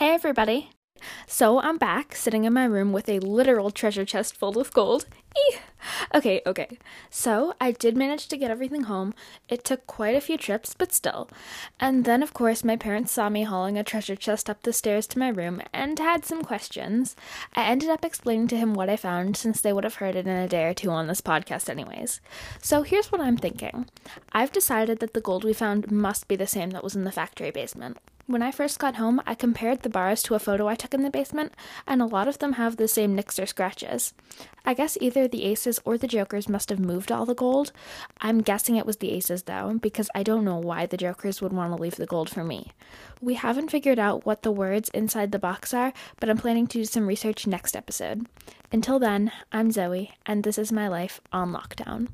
everybody. So I'm back, sitting in my room with a literal treasure chest full of gold. Okay, okay. So I did manage to get everything home. It took quite a few trips, but still. And then, of course, my parents saw me hauling a treasure chest up the stairs to my room and had some questions. I ended up explaining to him what I found since they would have heard it in a day or two on this podcast, anyways. So here's what I'm thinking I've decided that the gold we found must be the same that was in the factory basement. When I first got home, I compared the bars to a photo I took in the basement, and a lot of them have the same nicks or scratches. I guess either the aces or the jokers must have moved all the gold. I'm guessing it was the aces though, because I don't know why the jokers would want to leave the gold for me. We haven't figured out what the words inside the box are, but I'm planning to do some research next episode. Until then, I'm Zoe, and this is my life on lockdown.